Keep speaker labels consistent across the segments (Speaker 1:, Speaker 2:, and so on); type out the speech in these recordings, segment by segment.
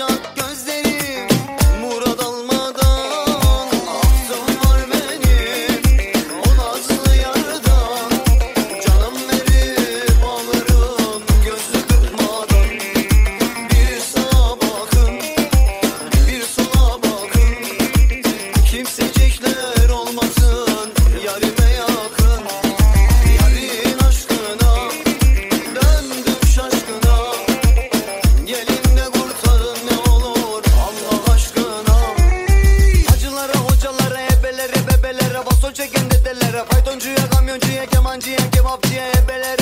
Speaker 1: yo siempre le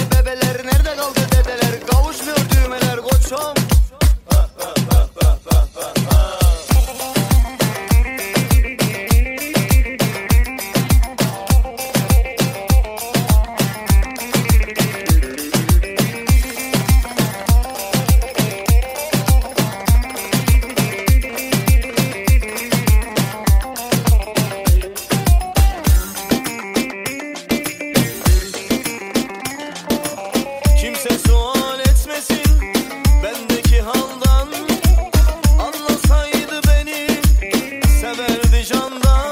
Speaker 1: On the.